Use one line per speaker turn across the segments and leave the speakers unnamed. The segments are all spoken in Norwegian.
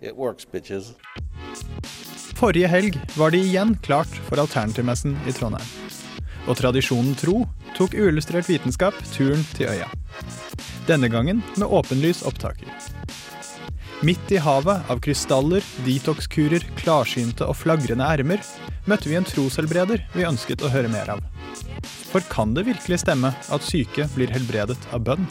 it works, bitches.
Forrige helg var det igjen klart for Alternativmessen i Trondheim. Og tradisjonen tro tok uillustrert vitenskap turen til øya. Denne gangen med åpenlys opptaker. Midt i havet av krystaller, detox-kurer, klarsynte og flagrende ermer møtte vi en troshelbreder vi ønsket å høre mer av. For kan det virkelig stemme at syke blir helbredet av bønn?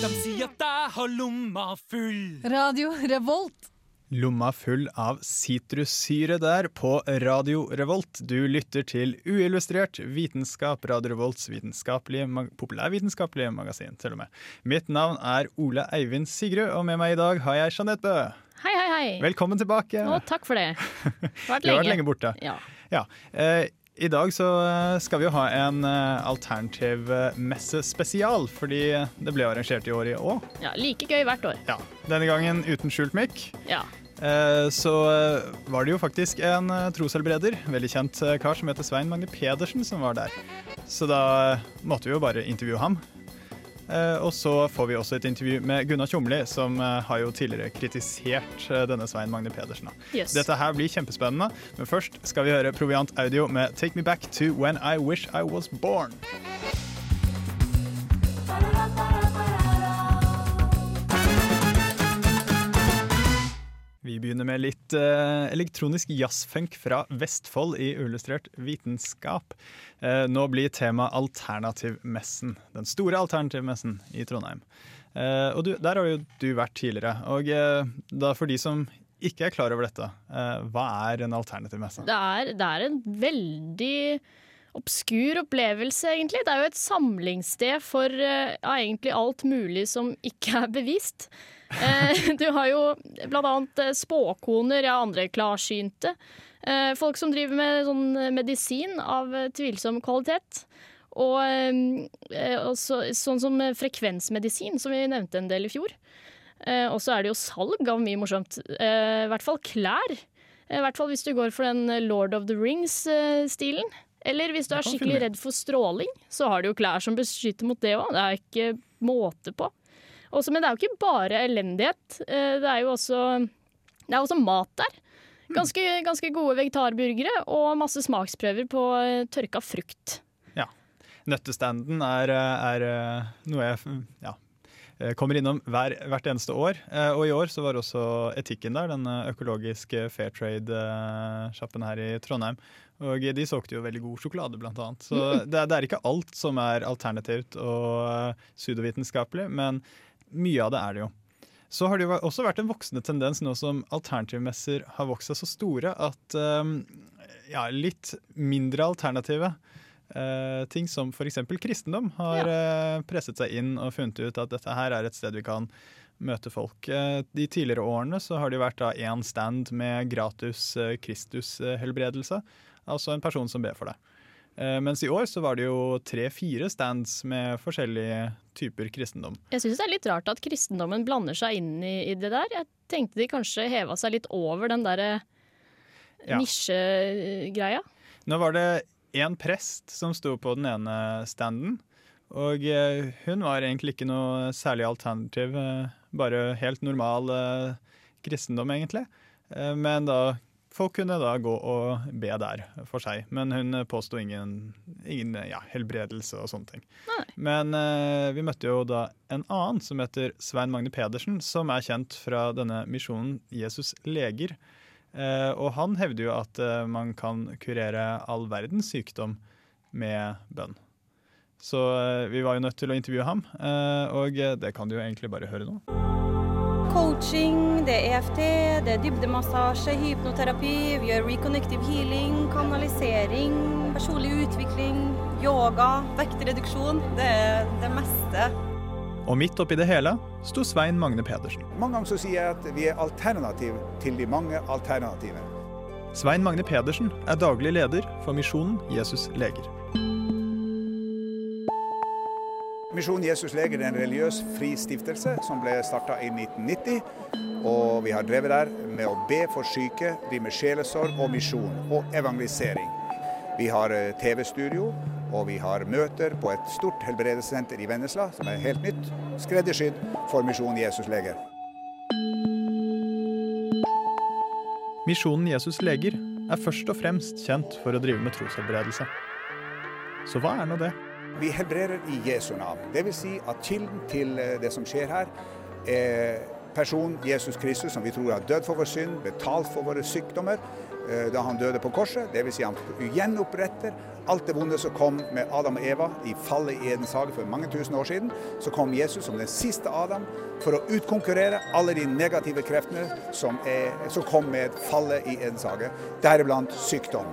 De sier at jeg har lomma full.
Radio Revolt.
Lomma full av sitrussyre der på Radio Revolt. Du lytter til uillustrert vitenskap, Radio Revolts vitenskapelige, mag populærvitenskapelige magasin, til og med. Mitt navn er Ole Eivind Sigrud, og med meg i dag har jeg Jeanette Bø.
Hei, hei, hei.
Velkommen tilbake.
Å, takk for det. Det har vært
Du har vært lenge borte.
Ja.
Ja. Eh, I dag så eh, skal vi jo ha en eh, alternativ messespesial, messe spesial, fordi det ble arrangert i år i òg.
ja. Like gøy hvert år.
Ja. Denne gangen uten skjult mikk.
Ja.
Eh, Så eh, var det jo faktisk en eh, troshelbreder, veldig kjent eh, kar som heter Svein Magne Pedersen, som var der. Så da eh, måtte vi jo bare intervjue ham. Eh, Og så får vi også et intervju med Gunnar Tjomli, som eh, har jo tidligere kritisert eh, denne Svein Magne Pedersen.
Yes.
Dette her blir kjempespennende, men først skal vi høre Proviant Audio med 'Take Me Back to When I Wish I Was Born'. Begynner med litt uh, elektronisk jazzfunk fra Vestfold i Uillustrert vitenskap. Uh, nå blir tema Alternativmessen, den store alternativmessen i Trondheim. Uh, og du, der har jo du vært tidligere. Og da for de som ikke er klar over dette, hva er en alternativmesse?
Det er, det er en veldig obskur opplevelse, egentlig. Det er jo et samlingssted for ja, egentlig alt mulig som ikke er bevist. Eh, du har jo annet eh, spåkoner, ja, andre klarsynte. Eh, folk som driver med sånn medisin av tvilsom kvalitet. Og og så, sånn som frekvensmedisin, som vi nevnte en del i fjor. Og så er det jo salg av mye morsomt. I hvert fall klær. I hvert fall hvis du går for den Lord of the Rings-stilen. Eller hvis du er skikkelig redd for stråling, så har du jo klær som beskytter mot det òg. Det er ikke måte på. Også, men det er jo ikke bare elendighet. Eh, Det er jo også, det er også mat der. Ganske, ganske gode vegetarburgere og masse smaksprøver på eh, tørka frukt. Ja.
Nøttestanden er, er eh, noe jeg ja, kommer innom hver, hvert eneste år. Og i år så var også Etikken der, den økologiske fair trade-sjappen her i Trondheim. Og de solgte jo veldig god sjokolade, blant annet. Så det, er- det er ikke alt som er alternativt og pseudovitenskapelig, men mye av det er det jo. Så har det jo også vært en voksende tendens nå som alternativmesser har vokst seg så store at eh, ja, litt mindre alternative Uh, ting som f.eks. kristendom har eh, presset seg inn og funnet ut at dette her er et sted vi kan møte folk. De tidligere årene så har det vært da én stand med gratis Kristus-helbredelse, altså en person som ber for deg. Eh, mens i år så var det jo tre-fire stands med forskjellige typer kristendom.
Jeg syns det er litt rart at kristendommen blander seg inn i, i det der. Jeg tenkte de kanskje heva seg litt over den derre
Ja.
nisjegreia.
Nå var det én prest som sto på den ene standen. Og eh, hun var egentlig ikke noe særlig alternativ. eh, Bare helt normal eh, kristendom, egentlig. Eh, Men da folk kunne da gå og be der for seg. Men hun påsto ingen, ingen ja, helbredelse og sånne ting.
Nei.
Men eh, vi møtte jo da en annen som heter Svein Magne Pedersen, som er kjent fra denne misjonen Jesus leger. Eh, og han hevder jo at eh, man kan kurere all verdens sykdom med bønn. Så eh, vi var jo nødt til å intervjue ham, eh, og eh, det kan du jo egentlig bare høre nå.
Coaching, det er EFT, det er dybdemassasje, hypnoterapi, vi gjør reconnective healing, kanalisering, personlig utvikling, yoga, vektreduksjon. Det er det meste.
Og midt oppi det hele sto Svein Magne Pedersen.
Mange ganger så sier jeg at vi er alternativ til de mange alternativene.
Svein Magne Pedersen er daglig leder for Misjonen Jesus leger.
Misjon Jesus Leger er en religiøs fristiftelse som ble starta i 1990. Og vi har drevet der med å be for syke, de med sjelesorg og misjon og evangelisering. Vi har eh, TV-studio, og vi har møter på et stort helbredelsessenter i Vennesla, som er helt nytt, skreddersydd for Misjon Jesus Leger.
Misjonen Jesus leger er først og fremst kjent for å drive med troshelbredelse. Så hva er nå det?
Vi helbreder i Jesu navn. Dvs. Si at kilden til eh, det som skjer her, er personen Jesus Kristus, som vi tror har dødd for vår synd, betalt for våre sykdommer eh, da han døde på korset. Dvs. Si han gjenoppretter alt det vonde som kom med Adam og Eva i fallet i Edens hage for mange tusen år siden. Så kom Jesus som den siste Adam for å utkonkurrere alle de negative kreftene som, er, som kom med fallet i Edens hage, deriblant sykdom.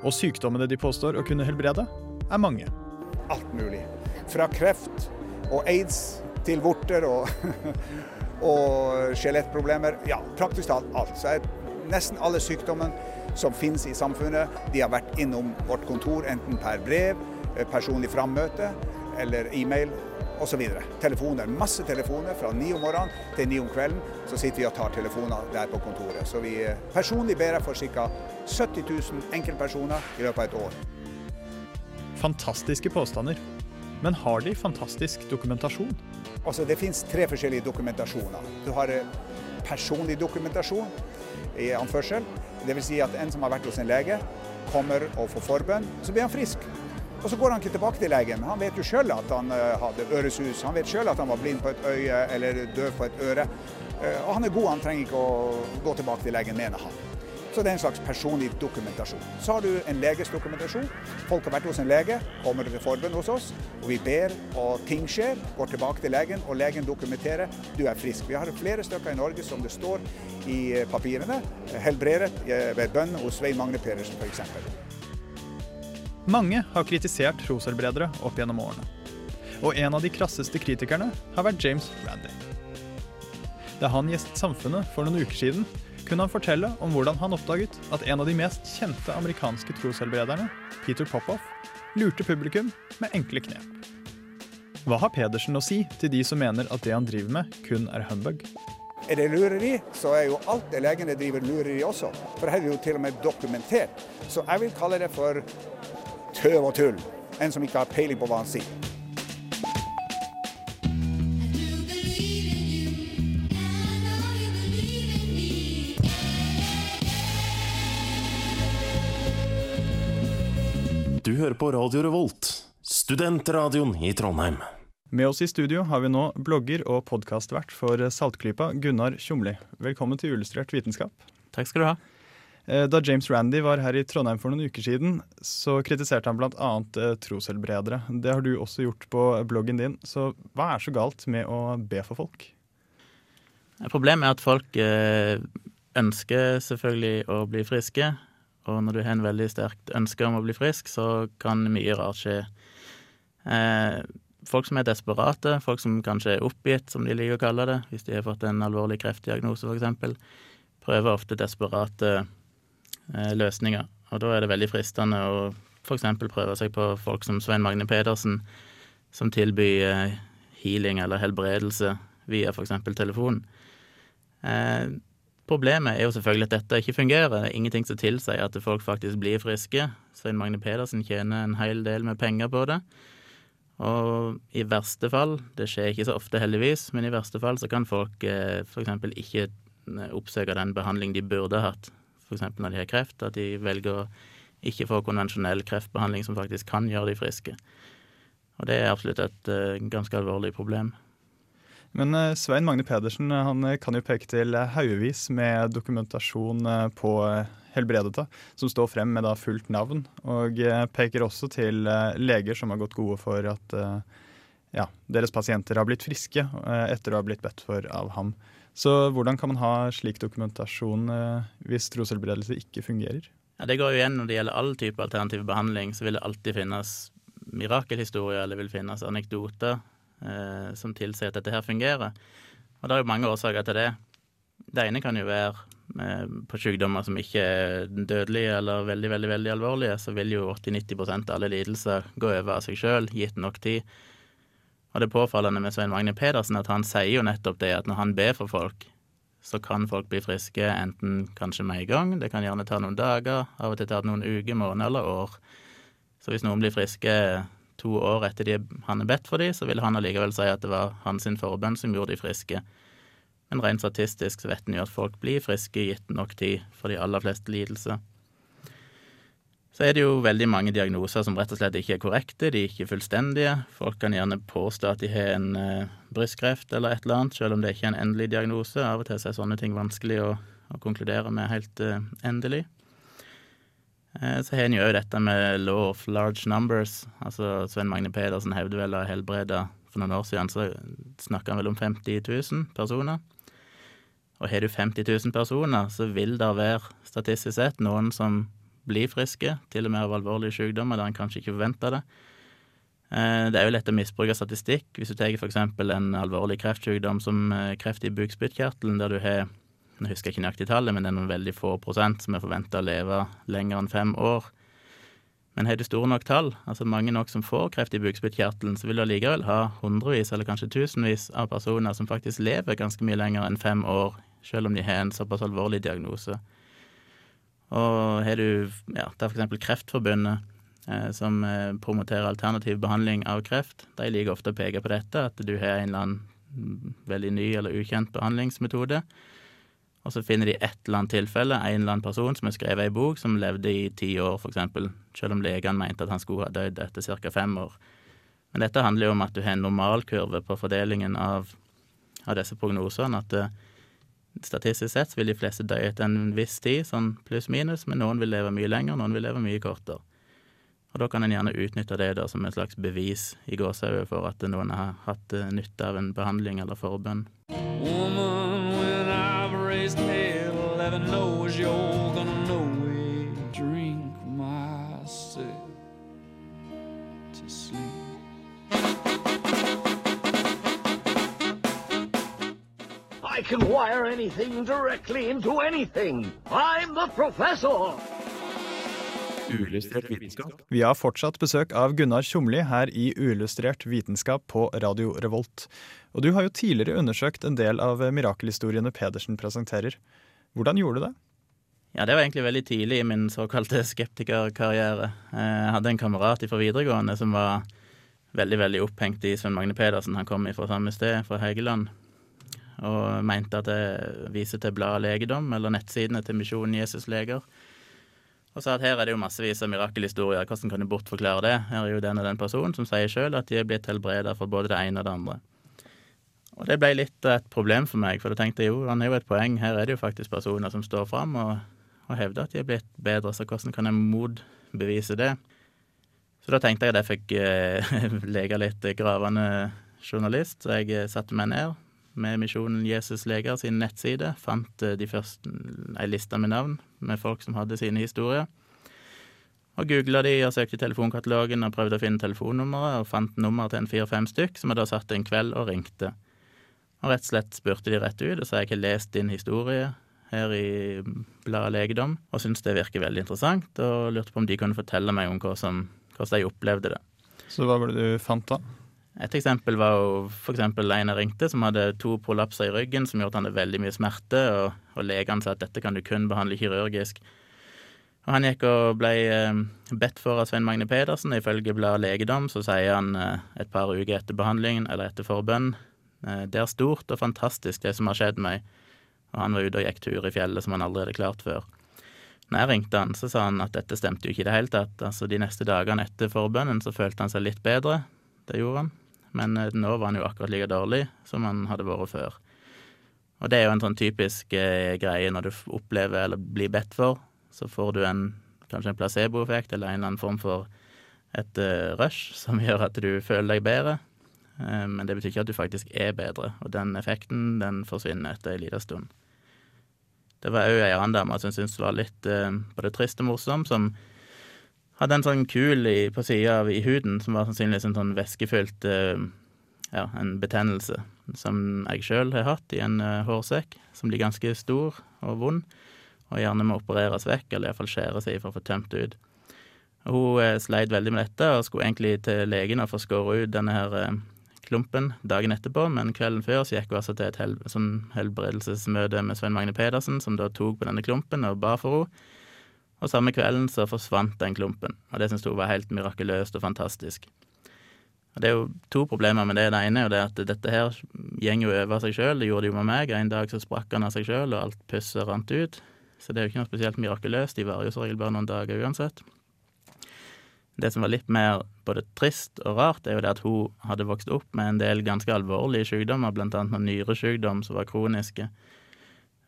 Og sykdommene de påstår å kunne helbrede, er mange.
Alt mulig. Fra kreft og aids til vorter og, og skjelettproblemer. Ja, praktisk talt alt. Så nesten alle sykdommene som finnes i samfunnet, de har vært innom vårt kontor, enten per brev, eh, personlig frammøte eller e-mail osv. Telefoner. Masse telefoner fra ni om morgenen til ni om kvelden. Så sitter vi og tar telefoner der på kontoret. Så vi eh, personlig ber jeg for ca. 70 000 enkeltpersoner i løpet av et år.
Fantastiske påstander. Men har de fantastisk dokumentasjon?
Altså, det finnes tre forskjellige dokumentasjoner. Du har eh, personlig dokumentasjon i anførsel. Dvs. Si at en som har vært hos en lege, kommer og får forbønn, så blir han frisk. Og så går han ikke tilbake til legen. Han vet jo sjøl at han eh, hadde øresus, han vet sjøl at han var blind på et øye eller døv på et øre. Eh, Og han er god, han trenger ikke å gå tilbake til legen, mener han. Så det er en slags personlig dokumentasjon. Så har du en leges dokumentasjon. Folk har vært hos en lege, kommer til forbund hos oss, og vi ber, og ting skjer. Går tilbake til legen, og legen dokumenterer du er frisk. Vi har flere stykker i Norge som det står i eh, papirene, helbredet eh, ved bønn hos Svein Magne Pedersen f.eks.
Mange har kritisert troshelbredere opp gjennom årene. Og en av de krasseste kritikerne har vært James Randy. Da han gjestet Samfunnet for noen uker siden, kunne han fortelle om hvordan han oppdaget at en av de mest kjente amerikanske troshelbrederne, Peter Popoff, lurte publikum med enkle knep. Hva har Pedersen å si til de som mener at det han driver med, kun er humbug?
Er det lureri, så er jo alt det legene driver lureri også. For her er det jo til og med dokumentert. Så jeg vil kalle det for tøv og tull. En som ikke har peiling på hva han sier.
Hører på Radio Revolt, studentradioen i Trondheim.
Med oss i studio har vi nå blogger og podkastvert for Saltklypa, Gunnar Tjomli. Velkommen til Illustrert vitenskap.
Takk skal du ha.
Eh, Da James Randi var her i Trondheim for noen uker siden, så kritiserte han bl.a. troshelbredere. Det har du også gjort på bloggen din. Så hva er så galt med å be for folk?
Problemet er at folk eh, ønsker selvfølgelig å bli friske. Og når du har en veldig sterkt ønske om å bli frisk, så kan mye rart skje. Eh, folk som er desperate, folk som kanskje er oppgitt, som de liker å kalle det, hvis de har fått en alvorlig kreftdiagnose f.eks., prøver ofte desperate eh, løsninger. Og da er det veldig fristende å f.eks. prøve seg på folk som Svein Magne Pedersen, som tilbyr eh, healing eller helbredelse via f.eks. telefonen. Eh, Problemet er jo selvfølgelig at dette ikke fungerer. Det er ingenting som tilsier at folk faktisk blir friske. Svein Magne Pedersen tjener en hel del med penger på det. Og i verste fall, det skjer ikke så ofte heldigvis, men i verste fall så kan folk eh, f.eks. ikke eh, oppsøke den behandling de burde hatt. F.eks. når de har kreft, at de velger å ikke få konvensjonell kreftbehandling som faktisk kan gjøre de friske. Og det er absolutt et eh, ganske alvorlig problem.
Men eh, Svein Magne Pedersen eh, han eh, kan jo peke til haugevis med dokumentasjon på helbredet, som står frem med da fullt navn. Og peker også til leger som har gått gode for at ja, deres pasienter har blitt friske etter å ha blitt bedt for av ham. Så hvordan kan man ha slik dokumentasjon hvis troshelbredelse ikke fungerer?
Ja, Det går jo igjen når det gjelder all type alternativ behandling, så vil det alltid finnes mirakelhistorier eller vil finnes anekdoter eh, som tilsier at dette her fungerer. Og det er jo mange årsaker til det. Det ene kan jo være eh, på sykdommer som ikke er dødelige eller veldig, veldig veldig alvorlige, så vil jo 80-90 av alle lidelser gå over av seg sjøl, gitt nok tid. Og det påfallende med Svein Magne Pedersen at han sier jo nettopp det at når han ber for folk, så kan folk bli friske enten kanskje med en gang, det kan gjerne ta noen dager, av og til ta noen uker, måneder eller år. Så hvis noen blir friske to år etter de, han har bedt for dem, så vil han allikevel si at det var hans forbønn som gjorde de friske. Men rent statistisk så vet en jo at folk blir friske gitt nok tid for de aller fleste lidelser. Så er det jo veldig mange diagnoser som rett og slett ikke er korrekte, de er ikke fullstendige. Folk kan gjerne påstå at de har en uh, brystkreft eller et eller annet, selv om det ikke er en endelig diagnose. Av og til er sånne ting vanskelig å, å konkludere med helt uh, endelig. Uh, så har en jo òg dette med law of large numbers. Altså Sven Magne Pedersen hevder vel å helbrede For noen år siden så snakka han vel om 50 000 personer. Og har du 50 000 personer, så vil det være statistisk sett noen som blir friske, til og med av alvorlige sykdommer der en kanskje ikke forventer det. Eh, det er jo lett å misbruke statistikk. Hvis du tar f.eks. en alvorlig kreftsykdom som eh, kreft i bukspyttkjertelen, der du har nå husker jeg ikke nøyaktig tallet, men det er noen veldig få prosent som er forventa å leve lenger enn fem år. Men har du store nok tall, altså mange nok som får kreft i bukspyttkjertelen, så vil du allikevel ha hundrevis eller kanskje tusenvis av personer som faktisk lever ganske mye lenger enn fem år, selv om de har en såpass alvorlig diagnose. Og har du ja, det er f.eks. Kreftforbundet, eh, som eh, promoterer alternativ behandling av kreft. De liker ofte å peke på dette, at du har en eller annen veldig ny eller ukjent behandlingsmetode. Og så finner de et eller annet tilfelle, en eller annen person som har skrevet ei bok, som levde i ti år, f.eks., selv om legene mente at han skulle ha dødd etter ca. fem år. Men dette handler jo om at du har en normalkurve på fordelingen av, av disse prognosene. at eh, Statistisk sett vil de fleste dø etter en viss tid, sånn pluss-minus, men noen vil leve mye lenger, noen vil leve mye kortere. Og da kan en gjerne utnytte det da som et slags bevis i gåsehudet for at noen har hatt eh, nytte av en behandling eller forbønn. Woman,
can wire anything directly into anything. I'm the professor!
Uillustrert vitenskap. Vi har fortsatt besøk av Gunnar Tjomli her i Uillustrert vitenskap på Radio Revolt. Og du har jo tidligere undersøkt en del av mirakelhistoriene Pedersen presenterer. Hvordan gjorde du det?
Ja, Det var egentlig veldig tidlig i min såkalte skeptikerkarriere. Jeg hadde en kamerat fra videregående som var veldig veldig opphengt i Sven Magne Pedersen. Han kom fra samme sted, fra Hegeland og mente at det viser til bladet Legedom, eller nettsidene til Misjonen Jesus Leger. Og sa at her er det jo massevis av mirakelhistorier, hvordan kan du bortforklare det? Her er jo den og den personen som sier sjøl at de er blitt helbreda for både det ene og det andre. Og det ble litt et problem for meg, for da tenkte jeg jo, han er jo et poeng, her er det jo faktisk personer som står fram og, og hevder at de er blitt bedre, så hvordan kan jeg motbevise det? Så da tenkte jeg at jeg fikk eh, leke litt gravende journalist, så jeg satte meg ned, med Misjonen Jesus Leger sin nettside. Fant eh, de første, ei liste med navn med folk som hadde sine historier. Og googla de og søkte telefonkatalogen og prøvde å finne telefonnummeret, og fant nummer til en fire-fem stykk, som jeg da satt en kveld og ringte. Og rett og slett spurte de rett ut og sa jeg har lest din historie her i bladet Legedom, og syntes det virker veldig interessant, og lurte på om de kunne fortelle meg om hvordan de opplevde det.
Så hva var det du fant da?
Et eksempel var jo eksempel en ringte som hadde to prolapser i ryggen som gjorde at han hadde veldig mye smerte, og, og legene sa at dette kan du kun behandle kirurgisk. Og han gikk og ble eh, bedt for av Svein Magne Pedersen. Ifølge bladet Legedom så sier han eh, et par uker etter behandlingen, eller etter forbønn, eh, det er stort og fantastisk det som har skjedd meg. Og han var ute og gikk tur i fjellet som han aldri hadde klart før. Når jeg ringte han, så sa han at dette stemte jo ikke i det hele tatt. Altså De neste dagene etter forbønnen så følte han seg litt bedre. Det gjorde han men eh, nå var han jo akkurat like dårlig som han hadde vært før. Og det er jo en sånn typisk eh, greie når du opplever eller blir bedt for, så får du en, kanskje en placeboeffekt eller en eller annen form for et uh, rush som gjør at du føler deg bedre. Men det betyr ikke at du faktisk er bedre, og den effekten den forsvinner etter en liten stund. Det var òg ei annen dame som syntes var litt både trist og morsom, som hadde en sånn kul i, på sida i huden som var sannsynligvis en sånn væskefylt eh, ja, en betennelse som jeg sjøl har hatt i en eh, hårsekk, som blir ganske stor og vond, og gjerne må opereres vekk, eller iallfall skjære i for å få tømt ut. Og hun eh, sleit veldig med dette, og skulle egentlig til legen og få skåret ut denne her klumpen dagen etterpå, men kvelden før så gikk hun altså til et hel, sånn helbredelsesmøte med Svein Magne Pedersen, som da tok på denne klumpen og ba for henne. Og samme kvelden så forsvant den klumpen, og det syntes hun var helt mirakuløst og fantastisk. Og Det er jo to problemer med det. Det ene er jo det at dette her går jo over seg sjøl. Det gjorde det jo med meg. En dag så sprakk han av seg sjøl, og alt pusset rant ut. Så det er jo ikke noe spesielt mirakuløst. De varer jo som regel bare noen dager uansett. Det som var litt mer både trist og rart, er jo det at hun hadde vokst opp med en del ganske alvorlige sykdommer, blant annet noen nyresykdom som var kroniske.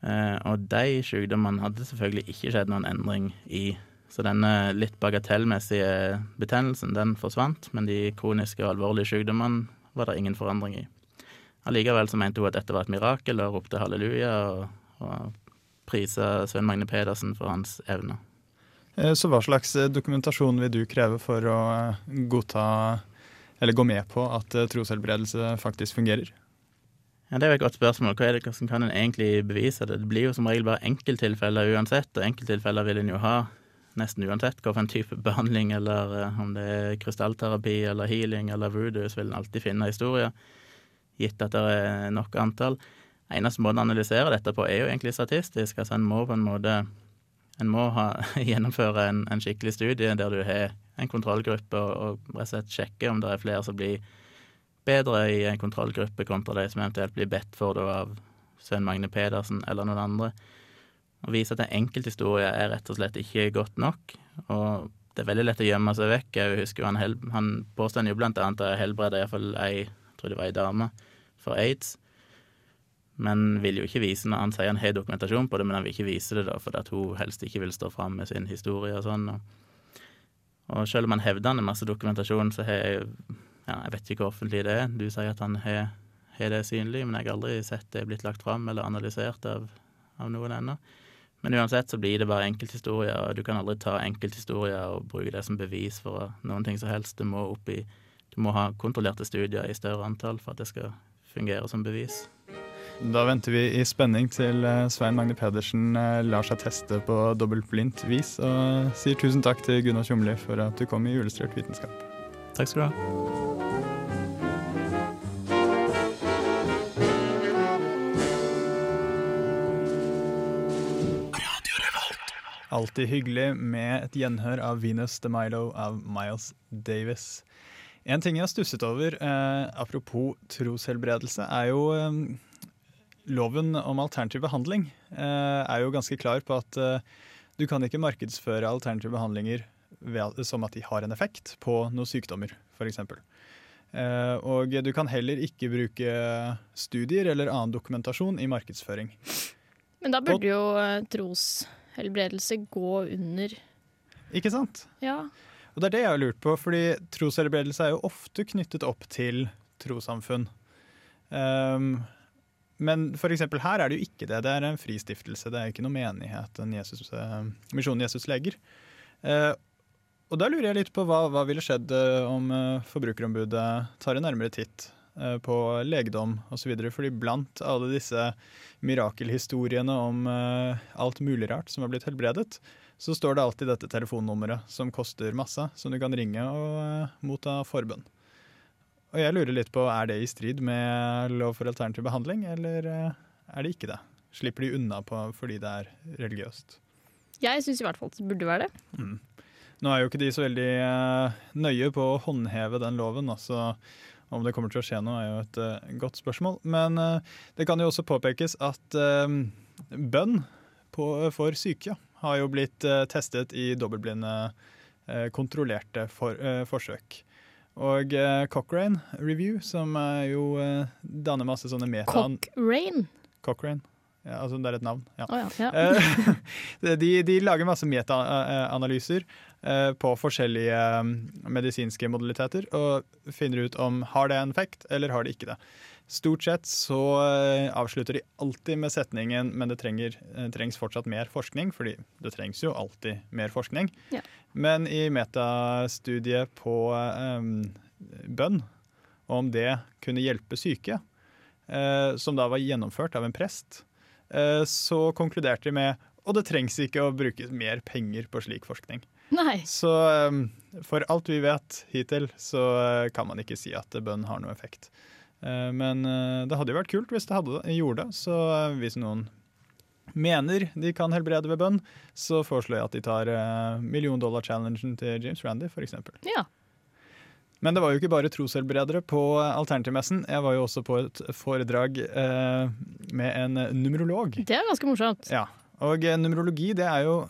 Eh, og de sykdommene hadde selvfølgelig ikke skjedd noen endring i. Så denne litt bagatellmessige betennelsen, den forsvant, men de kroniske og alvorlige sykdommene var det ingen forandring i. Allikevel så mente hun at dette var et mirakel, og ropte halleluja og, og prisa Svein Magne Pedersen for hans evner.
Eh, Så hva slags eh, dokumentasjon vil du kreve for å godta eller gå med på at troshelbredelse faktisk fungerer?
Ja, Det er jo et godt spørsmål. Hva er det som kan en egentlig bevise det? Det blir jo som regel bare enkelttilfeller uansett, og enkelttilfeller vil en jo ha nesten uansett hva for en type behandling, eller eh, om det er krystallterapi eller healing eller voodoo, så vil en alltid finne historier, gitt at det er nok antall. Eneste måten å analysere dette på er jo egentlig statistisk. altså En må på en måte en må ha, gjennomføre en, en skikkelig studie der du har en kontrollgruppe og, og rett og slett sjekke om det er flere som blir bedre i en kontrollgruppe kontra de som eventuelt blir bedt for det av Svein Magne Pedersen eller noen andre. Å vise at en enkelthistorie er rett og slett ikke godt nok. Og det er veldig lett å gjemme seg vekk. Jeg husker jo han, hel, han påstår jo blant annet at jeg helbreda iallfall ei, jeg tror det var ei dame, for aids. Men vil jo ikke vise når han sier han har dokumentasjon på det, men han vil ikke vise det da, fordi at hun helst ikke vil stå fram med sin historie og sånn. Og, og selv om han hevder han har masse dokumentasjon, så har jeg ja, jeg vet ikke hvor offentlig det er. Du sier at han har, det synlig, men jeg har aldri sett det blitt lagt fram eller analysert av, av noen ennå. Men uansett så blir det bare enkelthistorier, og du kan aldri ta enkelthistorier og bruke det som bevis for noen ting som helst. Du må opp i Du må ha kontrollerte studier i større antall for at det skal fungere som bevis.
Da venter vi i spenning til eh, Svein Magne Pedersen eh, lar seg teste på dobbeltblindt vis, og sier tusen takk til Gunnar Tjomli for at du kom i Julestrøk vitenskap.
Takk skal du ha.
Alltid hyggelig med et gjenhør av Venus de Milo av Miles Davis. En ting jeg har stusset over, eh, apropos troshelbredelse, er jo eh, loven om alternativ behandling. Eh, er jo ganske klar på at eh, du kan ikke markedsføre alternative behandlinger ved, som at de har en effekt på noen sykdommer, f.eks. Eh, og du kan heller ikke bruke studier eller annen dokumentasjon i markedsføring.
Men da burde jo eh, troshelbredelse gå under
Ikke sant?
Ja.
Og det er det jeg har lurt på, fordi troshelbredelse er jo ofte knyttet opp til trossamfunn. Um, men for her er det jo ikke det. Det er en fristiftelse. Det er ikke noe menighet, en Jesus, eh, misjonen Jesus leger. Eh, og da lurer jeg litt på hva, hva ville skjedd eh, om eh, Forbrukerombudet tar en nærmere titt eh, på legedom osv. Fordi blant alle disse mirakelhistoriene om alt mulig rart som har blitt helbredet, så står det alltid dette telefonnummeret som koster masse, som du kan ringe og motta forbønn. Og jeg lurer litt på, er det i strid med lov for alternativ behandling, eller er det ikke det? Slipper de unna på fordi det er religiøst?
Jeg syns i hvert fall det burde være det.
Mm. Nå er jo ikke de så veldig eh, nøye på å håndheve den loven, altså om det kommer til å skje noe er jo et eh, godt spørsmål. Men eh, det kan jo også påpekes at bønn på, for syke har jo blitt testet i dobbeltblinde kontrollerte for, forsøk. Og Cochrane Review, som er jo danner masse sånne meta...
Cochrane?
Cochrane. Ja, altså det er et navn. Ja.
Oh, ja, ja.
Eh, de, de lager masse metaanalyser eh, på forskjellige eh, medisinske modaliteter og finner ut om har det en effekt eller har det ikke det. Stort sett så eh, avslutter de alltid med setningen 'men det trenger, trengs fortsatt mer forskning', fordi det trengs jo alltid mer forskning.
Ja.
Men i metastudiet på um, bønn, om det kunne hjelpe syke, uh, som da var gjennomført av en prest, så konkluderte de med og det trengs ikke å bruke mer penger på slik forskning.
Nei.
Så eh, for alt vi vet hittil, så eh, kan man ikke si at bønn har noen effekt. Eh, Men eh, det hadde jo vært kult hvis det hadde, gjorde det. Så eh, hvis noen mener de kan helbrede ved bønn, så foreslår jeg at de tar eh, million dollar-challengen til James Randy, f.eks.
Ja.
Men det var jo ikke bare troshelbredere på Alternativmessen. Jeg var jo også på et foredrag eh, med en numerolog.
Det er ganske morsomt.
Ja, og eh, numerologi det er jo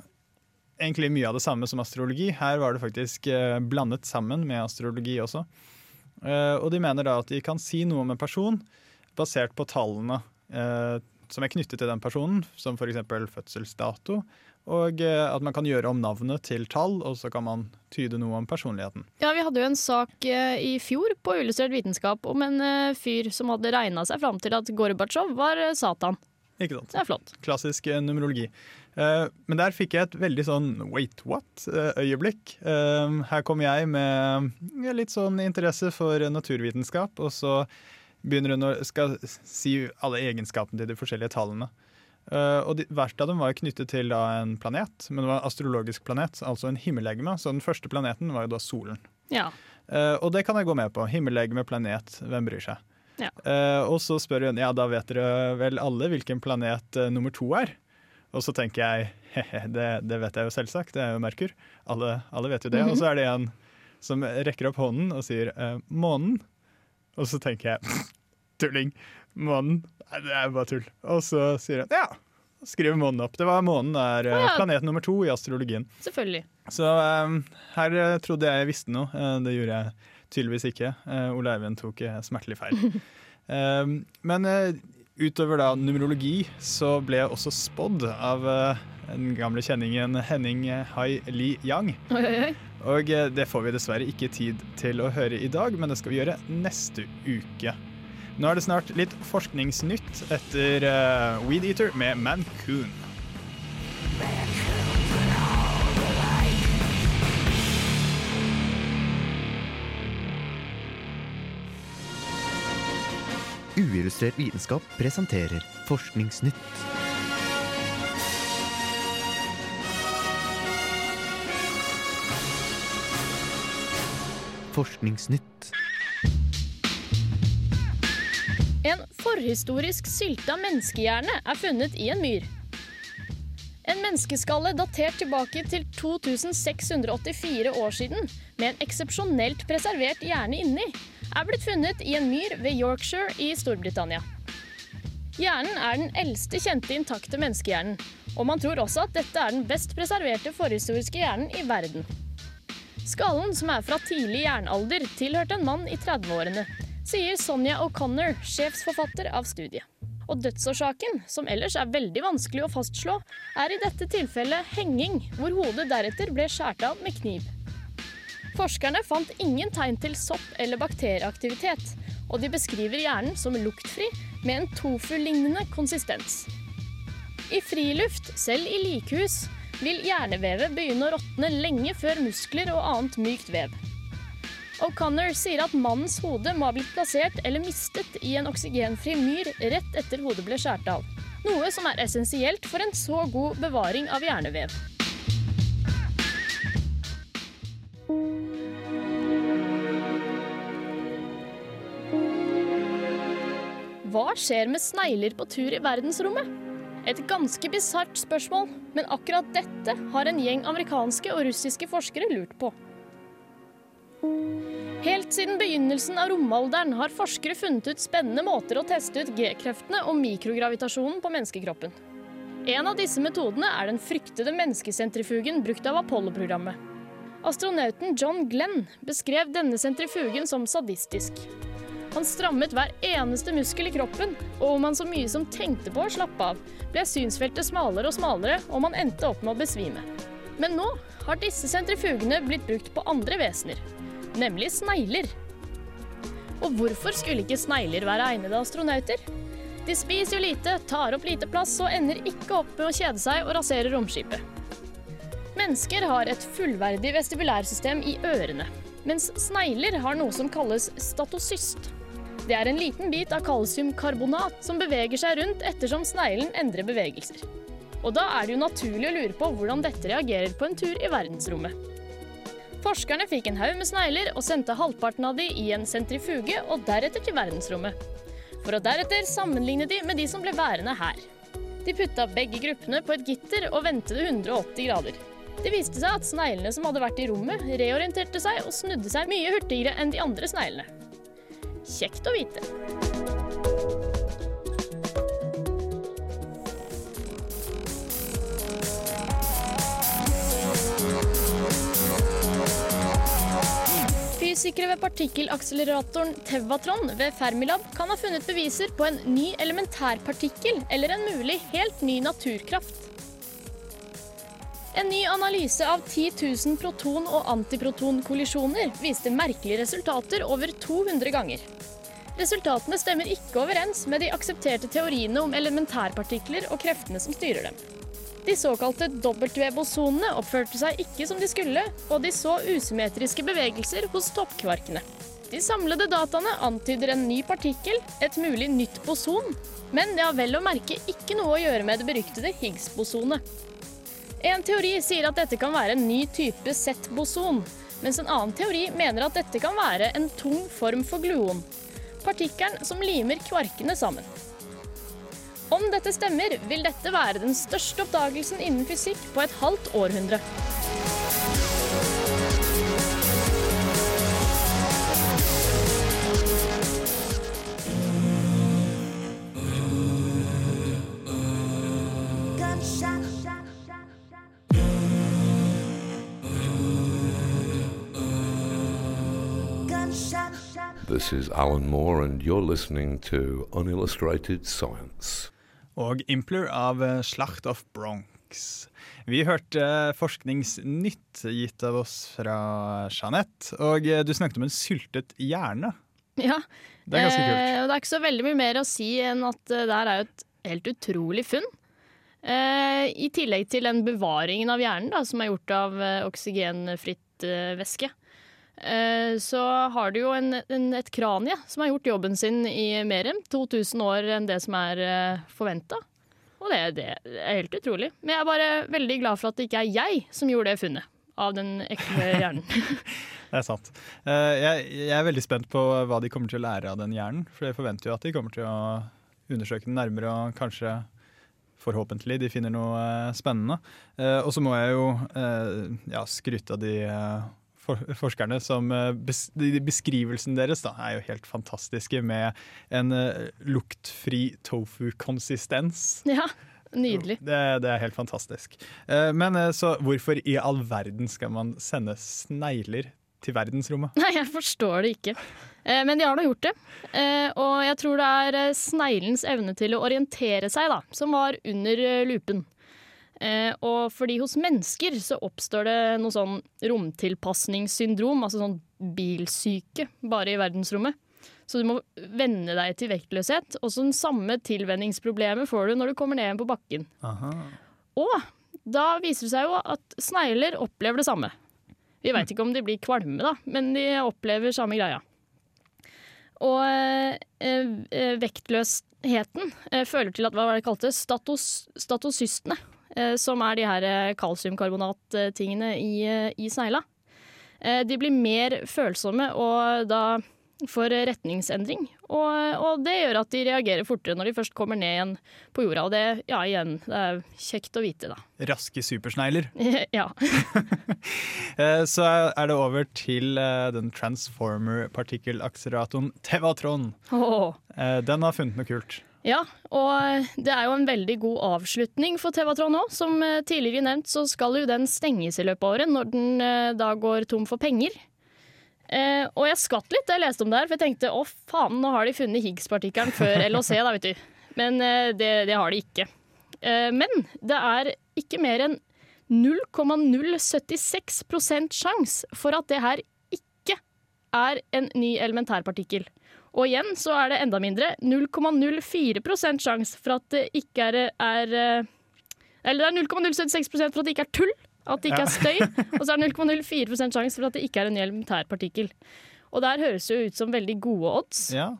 egentlig mye av det samme som astrologi. Her var det faktisk eh, blandet sammen med astrologi også. Eh, og de mener da at de kan si noe om en person basert på tallene eh, som er knyttet til den personen, som f.eks. fødselsdato, og eh, at man kan gjøre om navnet til tall, og så kan man tyde noe om personligheten.
Ja, Vi hadde jo en sak eh, i fjor på Illustrert vitenskap om en eh, fyr som hadde regna seg fram til at Gorbatsjov var Satan.
Ikke sant?
Det er flott.
Klassisk numerologi. Men der fikk jeg et veldig sånn wait what-øyeblikk. her kom jeg med litt sånn interesse for naturvitenskap, og så begynner hun å skal si alle egenskapene til de forskjellige tallene. Eh, og de, Hvert av dem var knyttet til da, en planet, men det var en astrologisk planet, altså en himmellegeme. Så den første planeten var jo da solen.
Ja.
Uh, og det kan jeg gå med på. Himmellegeme, planet, hvem bryr seg?
Ja.
Uh, og så spør hun ja, da vet dere vel alle hvilken planet nummer to er. Og så tenker jeg he-he, det, det vet jeg jo selvsagt, det er jo Merkur. Alle, alle vet jo det.
Mhm.
Og så er det en som rekker opp hånden og sier månen. Og så tenker jeg tulling. Månen. Nei, det er bare tull. Og så sier han ja. Skriver månen opp. Det var Månen er
ah, ja.
planet nummer to i astrologien.
Selvfølgelig.
Så um, her eh, trodde jeg jeg visste noe. Eh, det gjorde jeg tydeligvis ikke. Uh, Ole Eivind tok eh, smertelig feil. um, men uh, utover da numerologi så ble jeg også spådd av uh, den gamle kjenningen Henning Hai Li Yang.
Oi, oi, oi.
Og eh, det får vi dessverre ikke tid til å høre i dag, men det skal vi gjøre neste uke. Nå er det snart litt forskningsnytt etter eh, Weed Eater med Mancoon.
Uillustrert vitenskap presenterer Forskningsnytt. Forskningsnytt.
Forhistorisk sylta menneskehjerne er funnet i en myr. En menneskeskalle datert tilbake til 2684 år siden, med en eksepsjonelt preservert hjerne inni, er blitt funnet i en myr ved Yorkshire i Storbritannia. Hjernen er den eldste kjente intakte menneskehjernen, og man tror også at dette er den best preserverte forhistoriske hjernen i verden. Skallen, som er fra tidlig jernalder, tilhørte en mann i 30-årene, sier Sonja O'Connor, sjefsforfatter av studiet. Og dødsårsaken, som ellers er veldig vanskelig å fastslå, er i dette tilfellet henging, hvor hodet deretter ble skåret av med kniv. Forskerne fant ingen tegn til sopp- eller bakterieaktivitet, og de beskriver hjernen som luktfri med en tofu-lignende konsistens. I friluft, selv i likhus, vil hjernevevet begynne å råtne lenge før muskler og annet mykt vev. O'Connor sier at mannens hode må ha blitt plassert eller mistet i en oksygenfri myr rett etter hodet ble skåret av. Noe som er essensielt for en så god bevaring av hjernevev. Hva skjer med snegler på tur i verdensrommet? Et ganske bisart spørsmål, men akkurat dette har en gjeng amerikanske og russiske forskere lurt på. Helt siden begynnelsen av romalderen har forskere funnet ut spennende måter å teste ut G-kreftene og mikrogravitasjonen på menneskekroppen. En av disse metodene er den fryktede menneskesentrifugen brukt av Apollo-programmet. Astronauten John Glenn beskrev denne sentrifugen som sadistisk. Han strammet hver eneste muskel i kroppen, og om han så mye som tenkte på å slappe av, ble synsfeltet smalere og smalere, og man endte opp med å besvime. Men nå har disse sentrifugene blitt brukt på andre vesener, nemlig snegler. Og hvorfor skulle ikke snegler være egnede astronauter? De spiser jo lite, tar opp lite plass og ender ikke opp med å kjede seg og rasere romskipet. Mennesker har et fullverdig vestibulærsystem i ørene, mens snegler har noe som kalles statosyst. Det er en liten bit av kalsiumkarbonat som beveger seg rundt ettersom sneglen endrer bevegelser. Og da er det jo naturlig å lure på hvordan dette reagerer på en tur i verdensrommet. Forskerne fikk en haug med snegler og sendte halvparten av de i en sentrifuge og deretter til verdensrommet. For å deretter sammenligne de med de som ble værende her. De putta begge gruppene på et gitter og ventet 180 grader. Det viste seg at sneglene som hadde vært i rommet, reorienterte seg og snudde seg mye hurtigere enn de andre sneglene. Kjekt å vite. Fysikere ved partikkelakseleratoren Tevatron ved Fermilab kan ha funnet beviser på en ny elementærpartikkel eller en mulig helt ny naturkraft. En ny analyse av 10 000 proton- og antiprotonkollisjoner viste merkelige resultater over 200 ganger. Resultatene stemmer ikke overens med de aksepterte teoriene om elementærpartikler og kreftene som styrer dem. De såkalte W-bosonene oppførte seg ikke som de skulle, og de så usymmetriske bevegelser hos toppkvarkene. De samlede dataene antyder en ny partikkel, et mulig nytt boson, men det har vel å merke ikke noe å gjøre med det beryktede Higgs-bosonet. En teori sier at dette kan være en ny type Z-boson, mens en annen teori mener at dette kan være en tung form for gluon, partikkelen som limer kvarkene sammen. Om dette stemmer, vil dette være den største oppdagelsen innen fysikk på et halvt århundre.
This is Alan Moore, and you're listening to Unillustrated Science.
Og Impler av eh, Slacht of Bronx. Vi hørte eh, Forskningsnytt gitt av oss fra Jeanette. Og eh, du snakket om en syltet hjerne.
Ja,
Det er ganske kult.
Eh, det er ikke så veldig mye mer å si enn at det her er jo et helt utrolig funn. Eh, I tillegg til den bevaringen av hjernen da, som er gjort av oksygenfritt væske. Eh, så har du jo en, en, et kranie som har gjort jobben sin i mer enn 2000 år enn det som er uh, forventa. Og det, det er helt utrolig. Men jeg er bare veldig glad for at det ikke er jeg som gjorde det funnet av den ekle hjernen.
Det er sant. Eh, jeg, jeg er veldig spent på hva de kommer til å lære av den hjernen. For jeg forventer jo at de kommer til å undersøke den nærmere og kanskje Forhåpentlig de finner noe eh, spennende. Eh, og så må jeg jo eh, ja, skryte av de eh, for, forskerne som eh, bes, Beskrivelsen deres da, er jo helt fantastiske, med en uh, luktfri tofu-konsistens.
ja, nydelig.
Det, det er helt fantastisk. Uh, men så hvorfor i all verden skal man sende snegler til verdensrommet?
Nei, jeg forstår det ikke. Uh, men de har da gjort det. Og jeg tror det er sneglens evne til å orientere seg da, som var under lupen. Eh, og fordi hos mennesker så oppstår det noe sånn romtilpasningssyndrom, altså sånn bilsyke, bare i verdensrommet. Så du må venne deg til vektløshet. Og så den samme tilvenningsproblemet får du når du kommer ned igjen på bakken. Og da viser det seg jo at snegler opplever det samme. Vi veit ikke om de blir kvalme, da, men de opplever samme greia. Og eh, eh, vektløsheten eh, føler til at hva var det kalte statos, statosystene, som er de her eh, kalsiumkarbonat-tingene i, eh, i snegla, eh, de blir mer følsomme og da får retningsendring. Og, og det gjør at de reagerer fortere når de først kommer ned igjen på jorda. Og det, ja, igjen, det er kjekt å vite, da.
Raske supersnegler.
ja.
Eh, Så er det over til eh, den transformer-partikkelakseleratoren Tevatron. Eh, Den har funnet noe kult.
Ja, og det er jo en veldig god avslutning for Tevatron òg. Som eh, tidligere nevnt så skal jo den stenges i løpet av året, når den eh, da går tom for penger. Eh, og jeg skvatt litt da jeg leste om det her, for jeg tenkte å faen, nå har de funnet Higgs-partikkelen før LHC, da, vet du. Men eh, det, det har de ikke. Eh, men det er ikke mer enn 0,076% sjanse for at det her ikke er en ny elementærpartikkel. Og igjen så er det enda mindre. 0,04% sjanse for at det ikke er, er eh, Eller det er 0,076% for at det ikke er tull, at det ikke er støy. Og så er det 0,04% sjanse for at det ikke er en ny elementærpartikkel. Og der høres jo ut som veldig gode odds.
Ja.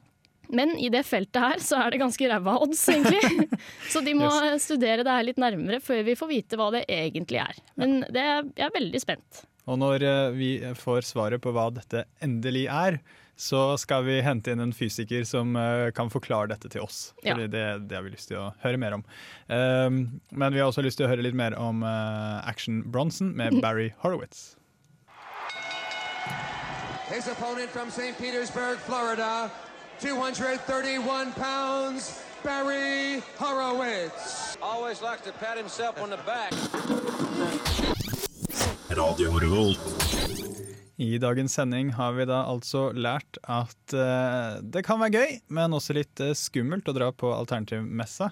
Men i det feltet her så er det ganske ræva odds, egentlig. så de må studere det her litt nærmere før vi får vite hva det egentlig er. Men det er, jeg er veldig spent.
Og når eh, vi får svaret på hva dette endelig er, så skal vi hente inn en fysiker som uh, kan forklare dette til oss.
Ja.
Det, det har vi lyst til å høre mer om. Um, men vi har også lyst til å høre litt mer om uh, Action Bronson med Barry Horowitz.
His opponent from St. Petersburg, Florida, 231 pounds, Barry Horowitz.
Always likes to pat himself on the back.
Radio Revolt.
I dagens sending har vi da altså lært at uh, det kan være gøy, men også litt uh, skummelt å dra på alternativmessa.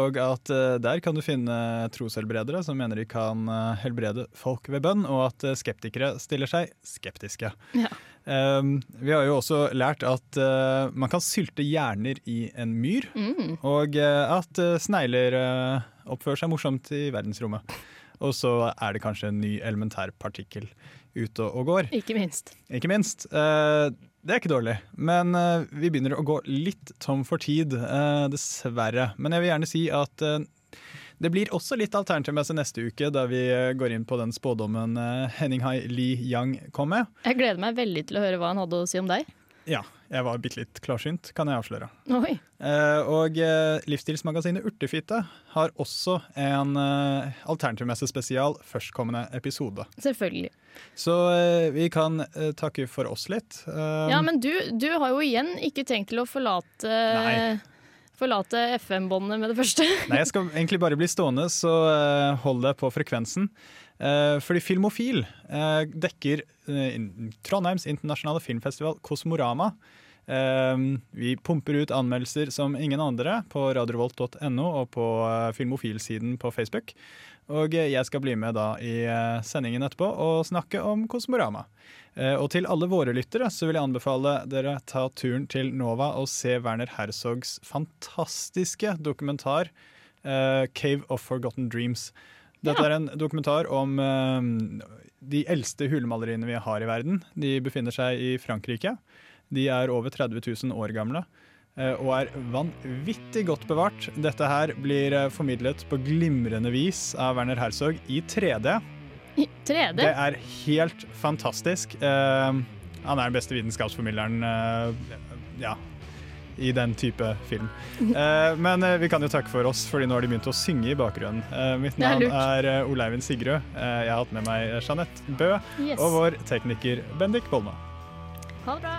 Og at uh, der kan du finne troshelbredere som mener de kan helbrede folk ved bønn, og at skeptikere stiller seg skeptiske. Um, vi har jo også lært at man kan sylte hjerner i en myr,
Mm.
og at snegler oppfører seg morsomt i verdensrommet. Og så er det kanskje en ny elementærpartikkel ute og går.
Ikke minst.
Ikke minst. Eh, det er ikke dårlig, men eh, vi begynner å gå litt tom for tid, eh, dessverre. Men jeg vil gjerne si at det blir også litt alternativmessig neste uke, da vi går inn på den spådommen Henning Hai Li Yang kom med.
Jeg gleder meg veldig til å høre hva han hadde å si om deg.
Ja, jeg var bitte litt klarsynt, kan jeg avsløre.
Oi.
Eh, og eh, livsstilsmagasinet Urtefitte har også en alternativmessig alternativmesse-spesial førstkommende episode.
Selvfølgelig.
Så eh, vi kan eh, takke for oss litt. Eh,
Ja, men du, du har jo igjen ikke tenkt til å forlate
Nei.
Forlate FM-båndet med det første.
Nei, jeg skal egentlig bare bli stående, så eh, hold deg på frekvensen. Eh, fordi Filmofil eh, dekker eh, Trondheims internasjonale filmfestival Kosmorama. Vi pumper ut anmeldelser som ingen andre på radiorevolt.no og på Filmofil-siden på Facebook. Og jeg skal bli med da i sendingen etterpå og snakke om Kosmorama. Og til alle våre lyttere så vil jeg anbefale dere ta turen til Nova og se Werner Herzogs fantastiske dokumentar 'Cave of Forgotten Dreams'. Dette er en dokumentar om eh, de eldste hulemaleriene vi har i verden. De befinner seg i Frankrike. De er over 30 000 år gamle eh, og er vanvittig godt bevart. Dette her blir eh, formidlet på glimrende vis av Werner Herzog i 3D.
I 3D?
Det er helt fantastisk. Han er den beste vitenskapsformidleren ja, i den type film. Eh, men eh, vi kan jo takke for oss, Fordi nå har de begynt å synge i bakgrunnen. Eh, mitt
Det er
navn er eh, Oleivind Sigrud. Eh, jeg har hatt med meg Jeanette Bø
Yes.
og vår tekniker Bendik Bolma.
Ha det bra.